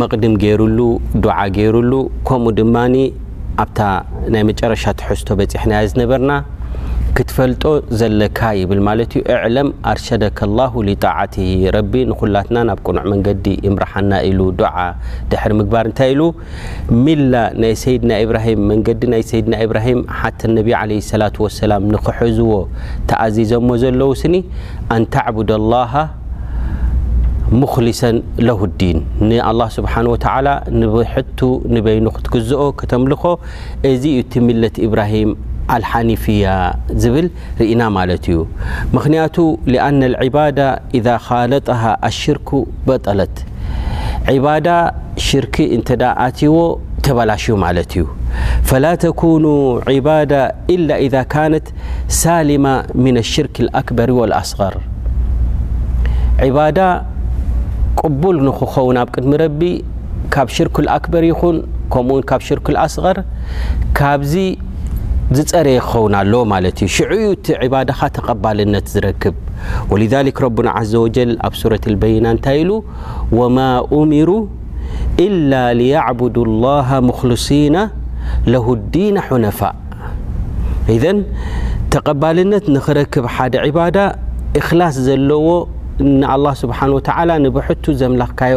መቕድም ገይሩሉ፣ ዱዓ ገይሩሉ፣ ከምኡ ድማ ኣብታ ናይ መጨረሻ ትሕዝቶ በጺሕናያ ዝነበርና ክትፈልጦ ዘለካ ይብል ማለት እዩ እዕለም ኣርሸደከ ላሁ ሊጣዓትሂ ረቢ ንኹላትና ናብ ቅኑዕ መንገዲ ይምርሓና ኢሉ ዱዓ ድሕሪ ምግባር እንታይ ኢሉ ሚላ ናይ ሰይድና ኢብራሂም፣ መንገዲ ናይ ሰይድና ኢብራሂም ሓቲ ነቢ ዓለይሂ ሰላቱ ወሰላም ንክሕዝዎ ተኣዚዘሞ ዘለዉ ስኒ ኣን ተዕቡደላሃ ሙኽሊሰን ለሁ ዲን ንኣላህ ስብሓን ወተዓላ ንብሕቱ ንበይኑ ክትግዝኦ ከተምልኾ እዚ እዩ እቲ ሚለት ኢብራሂም ኣልሓኒፍያ ዝብል رن مة لأن العبادة اذا خالطها الشرك بلت عبادة شك ش فلا تكون عبادة إلا اذا كان سالم من الشرك الأكبر والأصغر عبة قبل نون قد رب شرك الكبر ي شالصغ ዝጸረየ ክኸውን ኣለዎ ማለት እዩ ሽዑ እዩ እቲ ዒባዳኻ ተቐባልነት ዝረክብ ወሊዛሊክ ረቡና ዓዘ ወጀል ኣብ ሱረት ልበይና እንታይ ኢሉ ወማ ኡሚሩ ኢላ ሊያዕቡዱ ላሃ ሙክልሲና ለሁ ዲነ ሑነፋእ ኢዘን ተቐባልነት ንኽረክብ ሓደ ዒባዳ እኽላስ ዘለዎ ንኣላ ስብሓን ወተዓላ ንብሕቱ ዘምላኽካዮ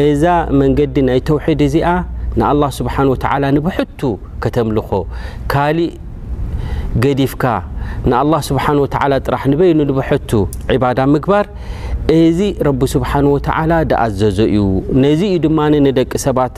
እዛ መንገዲ ናይ ተውሒድ እዚኣ ንኣላህ ስብሓን ወተዓላ ንብሕቱ ከተምልኾ ካሊእ ገዲፍካ ንኣላህ ስብሓን ወተዓላ ጥራሕ ንበይኑ ንብሕቱ ዒባዳ ምግባር እዚ ረቢ ስብሓን ወተዓላ ድኣዘዞ እዩ ነዚ እዩ ድማ ንደቂ ሰባት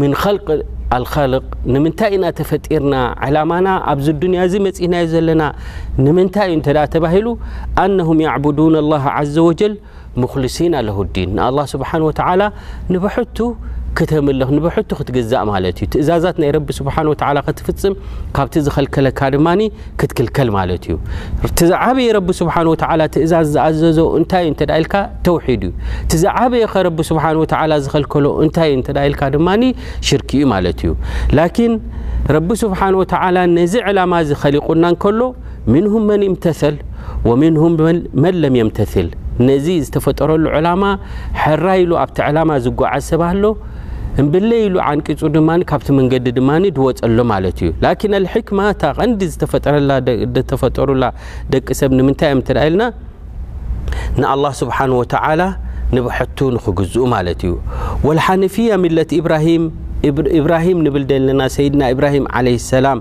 ምን ኸልቅ ኣልኻልቅ ንምንታይ ኢና ተፈጢርና ዕላማና ኣብዚ ኣዱንያ እዚ መፂእናዮ ዘለና ንምንታይ እዩ እንተ ተባሂሉ ኣነሁም ያዕቡዱን ኣላህ ዘ ወጀል ሙክልሲን ኣለሁ ዲን ንኣላ ስብሓን ወተዓላ ንብሕቱ ክተምልኽ ንብሕቱ ክትግዛእ ማለት እዩ ትእዛዛት ናይ ረቢ ስብሓን ወተዓላ ክትፍፅም ካብቲ ዝኸልከለካ ድማ ክትክልከል ማለት እዩ እቲ ዝዓበየ ረቢ ስብሓን ወተዓላ ትእዛዝ ዝኣዘዞ እንታይ እንተ ኢልካ ተውሒድ እዩ እቲ ዝዓበየ ከ ረቢ ስብሓን ወተዓላ ዝኸልከሎ እንታይ እንተ ኢልካ ድማ ሽርኪ እዩ ማለት እዩ ላኪን ረቢ ስብሓን ወተዓላ ነዚ ዕላማ እዚ ኸሊቁና እንከሎ ምንሁም መን ይምተሰል ወምንሁም መን ለም የምተስል ነዚ ዝተፈጠረሉ ዕላማ ሕራ ኢሉ ኣብቲ ዕላማ ዝጓዓዝ ሰብ ኣሎ እምብለይ ኢሉ ዓንቂጹ ድማ ካብቲ መንገዲ ድማ ድወጸ ኣሎ ማለት እዩ። ላኪን ኣልሕክማ እታ ቀንዲ ዝተፈጠረላ ዝተፈጠሩላ ደቂ ሰብ ንምንታይ እዮም እንተ ኢልና ንኣላህ ስብሓን ወተዓላ ንብሐቱ ንክግዝኡ ማለት እዩ። ወልሓንፍያ ሚለት ኢብራሂም ኢብራሂም ንብል ዘለና ሰይድና ኢብራሂም ዓለይሂ ሰላም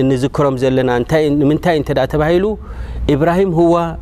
እንዝክሮም ዘለና እንታይ ንምንታይ እንተ ተባሂሉ ኢብራሂም ሁዋ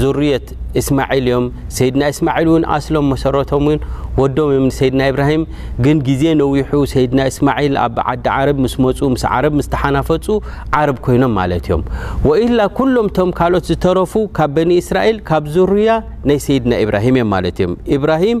ዙርየት እስማዒል እዮም ሰይድና እስማዒል እውን ኣስሎም መሰረቶም እውን ወዶም እዮም ንሰይድና ኢብራሂም ግን ግዜ ነዊሑ ሰይድና እስማዒል ኣብ ዓዲ ዓረብ ምስ መፁ ምስ ዓረብ ምስ ተሓናፈፁ ዓረብ ኮይኖም ማለት እዮም ወኢላ ኩሎም እቶም ካልኦት ዝተረፉ ካብ በኒ እስራኤል ካብ ዙርያ ናይ ሰይድና ኢብራሂም እዮም ማለት እዮም ኢብራሂም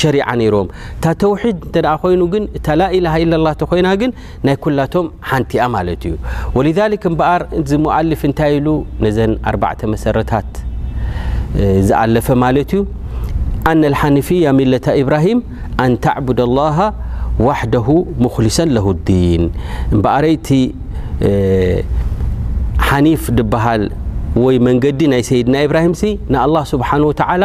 ሸሪዓ ነይርዎም እታ ተውሒድ እንተ ኮይኑ ግን እታ ላኢላሃ ኢላላህ ተኮይና ግን ናይ ኩላቶም ሓንቲ እያ ማለት እዩ ወሊዛሊክ እምበኣር እዚ ሙኣሊፍ እንታይ ኢሉ ነዘን ኣርባዕተ መሰረታት ዝኣለፈ ማለት እዩ ኣነ ልሓኒፍያ ሚለታ ኢብራሂም ኣን ተዕቡድ ላሃ ዋሕደሁ ሙክሊሰን ለሁ ዲን እምበኣረይቲ ሓኒፍ ድበሃል ወይ መንገዲ ናይ ሰይድና ኢብራሂምሲ ንኣላህ ስብሓን ወተዓላ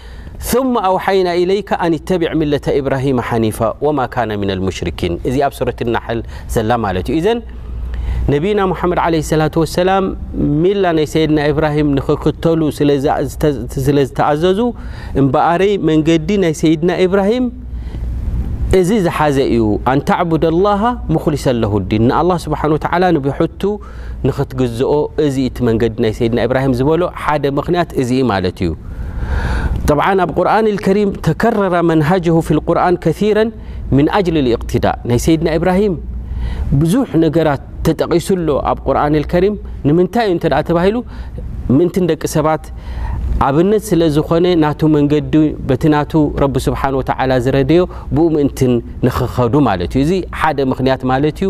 ثم ኣውሓይና ኢለይከ ኣን ኢተቢዕ ሚለተ ኢብራሂመ ሓኒፋ ወማ ካነ ሚነል ሙሽሪኪን እዚኣ ኣብ ሱረት ናሕል ዘላ ማለት እዩ ኢዘን ነቢና ሙሓመድ ዓለይሂ ሰላቱ ወሰላም ሚላ ናይ ሰይድና ኢብራሂም ንኽኽተሉ ስለ ዝተኣዘዙ እምበኣረይ መንገዲ ናይ ሰይድና ኢብራሂም እዚ ዝሓዘ እዩ ኣን ተዕቡደ ላሃ ሙኽሊሰን ለሁ ዲን ንኣላህ ስብሓነ ወተዓላ ንብሕቱ ንክትግዝኦ እዚ እቲ መንገዲ ናይ ሰይድና ኢብራሂም ዝበሎ ሓደ ምክንያት እዚ ማለት እዩ ጠብዓን ኣብ ቁርን ልከሪም ተከረራ መንሃጀሁ ፊ ልቁርን ከረን ምን ኣጅሊ ልእቅትዳእ ናይ ሰይድና ኢብራሂም ብዙሕ ነገራት ተጠቂሱ ኣሎ ኣብ ቁርን ልከሪም ንምንታይ እዩ እንተ ተባሂሉ ምእንቲ ንደቂ ሰባት ኣብነት ስለ ዝኾነ ናቱ መንገዲ በቲ ናቱ ረቢ ስብሓን ወተዓላ ዝረደዮ ብኡ ምእንትን ንክኸዱ ማለት እዩ እዚ ሓደ ምክንያት ማለት እዩ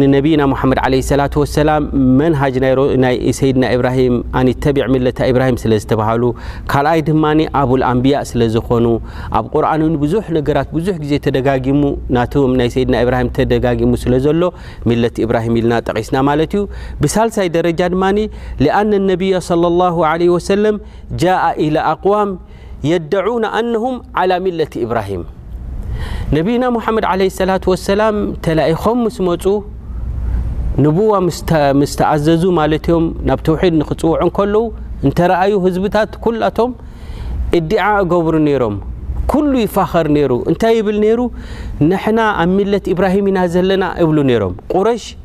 ንነብይና ሙሓመድ ዓለይሂ ሰላቱ ወሰላም መንሃጅ ናይ ሰይድና ኢብራሂም ኣንተቢዕ ሚለታ ኢብራሂም ስለ ዝተባሃሉ ካልኣይ ድማ ኣቡል ኣንብያ ስለ ዝኾኑ ኣብ ቁርኣን እውን ብዙሕ ነገራት ብዙሕ ግዜ ተደጋጊሙ ናቶም ናይ ሰይድና ኢብራሂም ተደጋጊሙ ስለ ዘሎ ሚለት ኢብራሂም ኢልና ጠቒስና ማለት እዩ ብሳልሳይ ደረጃ ድማ ሊኣነ ነቢያ ሰለላሁ ዓለይሂ ወሰለም ጃኣ ኢላ ኣቕዋም የደዑነ ኣነሁም ዓላ ሚለቲ ኢብራሂም ነቢይና ሙሓመድ ዓለይሂ ሰላቱ ወሰላም ተላኢኾም ምስ መፁ ንቡዋ ምስ ተኣዘዙ ማለት እዮም ናብ ተውሒድ ንክፅውዑ እንከለዉ እንተረኣዩ ህዝብታት ኩላቶም እዲዓ እገብሩ ነይሮም ኩሉ ይፋኸር ነይሩ እንታይ ይብል ነይሩ ንሕና ኣብ ሚለት ኢብራሂም ኢና ዘለና እብሉ ነይሮም ቁረሽ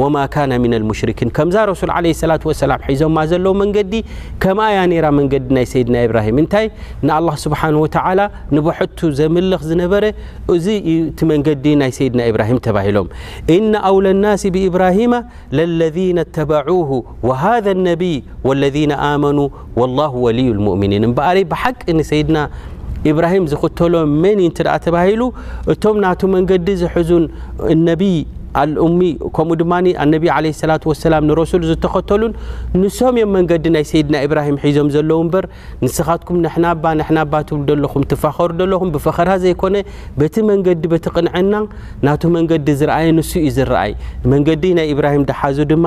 ወማ ካነ ሚነል ሙሽሪኪን ከምዛ ረሱል ዓለይሂ ሰላቱ ወሰላም ሒዞማ ዘለዉ መንገዲ ከምኣ እያ ነይራ መንገዲ ናይ ሰይድና ኢብራሂም እንታይ ንኣላህ ስብሓን ወተዓላ ንብሐቱ ዘምልኽ ዝነበረ እዚ እዩ እቲ መንገዲ ናይ ሰይድና ኢብራሂም ተባሂሎም ኢነ ኣውለ ናሲ ብኢብራሂማ ለለዚነ ተበዑሁ ወሃዘ ነቢይ ወለዚነ ኣመኑ ወላሁ ወልዩል ሙእሚኒን እምበኣርይ ብሓቂ ንሰይድና ኢብራሂም ዝኽተሎ መን እዩ እንተ ተባሂሉ እቶም ናቱ መንገዲ ዝሕዙን እነቢይ ኣልኡሚ ከምኡ ድማ ኣነቢ ዓለይሂ ሰላቱ ወሰላም ንረሱል ዝተኸተሉን ንሶም እዮም መንገዲ ናይ ሰይድና ኢብራሂም ሒዞም ዘለዉ እምበር ንስኻትኩም ንሕና እባ ንሕና እባ ትብሉ ደለኹም ትፋኸሩ ደለኹም ብፈኸራ ዘይኮነ በቲ መንገዲ በቲ ቅንዕና ናቱ መንገዲ ዝረኣየ ንሱ እዩ ዝረኣይ መንገዲ ናይ ኢብራሂም ድሓዙ ድማ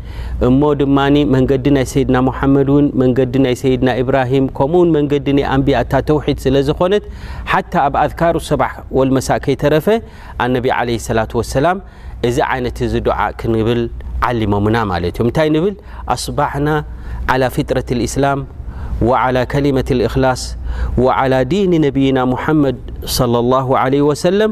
እሞ ድማ መንገዲ ናይ ሰይድና ሙሓመድ ውን መንገዲ ናይ ሰይድና ኢብራሂም ከምኡ ውን መንገዲ ናይ ኣንብያ እታ ተውሒድ ስለ ዝኾነት ሓታ ኣብ ኣዝካሩ ሰባሕ ወልመሳእ ከይተረፈ ኣነቢ ዓለይሂ ሰላቱ ወሰላም እዚ ዓይነት እዚ ዱዓ ክንብል ዓሊሞምና ማለት እዮም እንታይ ንብል ኣስባሕና ዓላ ፊጥረት ልእስላም ወዓላ ከሊመት ልእክላስ ወዓላ ዲኒ ነቢይና ሙሓመድ ሰለላሁ ዓለይሂ ወሰለም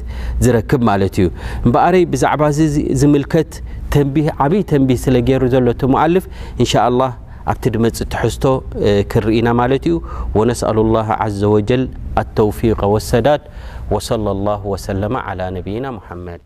ርድኢት ዝረክብ ማለት እዩ። እምበኣረይ ብዛዕባ እዚ ዝምልከት ተንቢህ ዓብይ ተንቢህ ስለ ገይሩ ዘሎ እቲ ሙኣልፍ እንሻኣላህ ኣብቲ ድመፅእ ትሕዝቶ ክንርኢ ኢና ማለት እዩ። ወነስኣሉላህ ዓዘወጀል ኣተውፊቀ ወሰዳድ ወሰለላሁ ወሰለመ ዓላ ነብይና ሙሓመድ።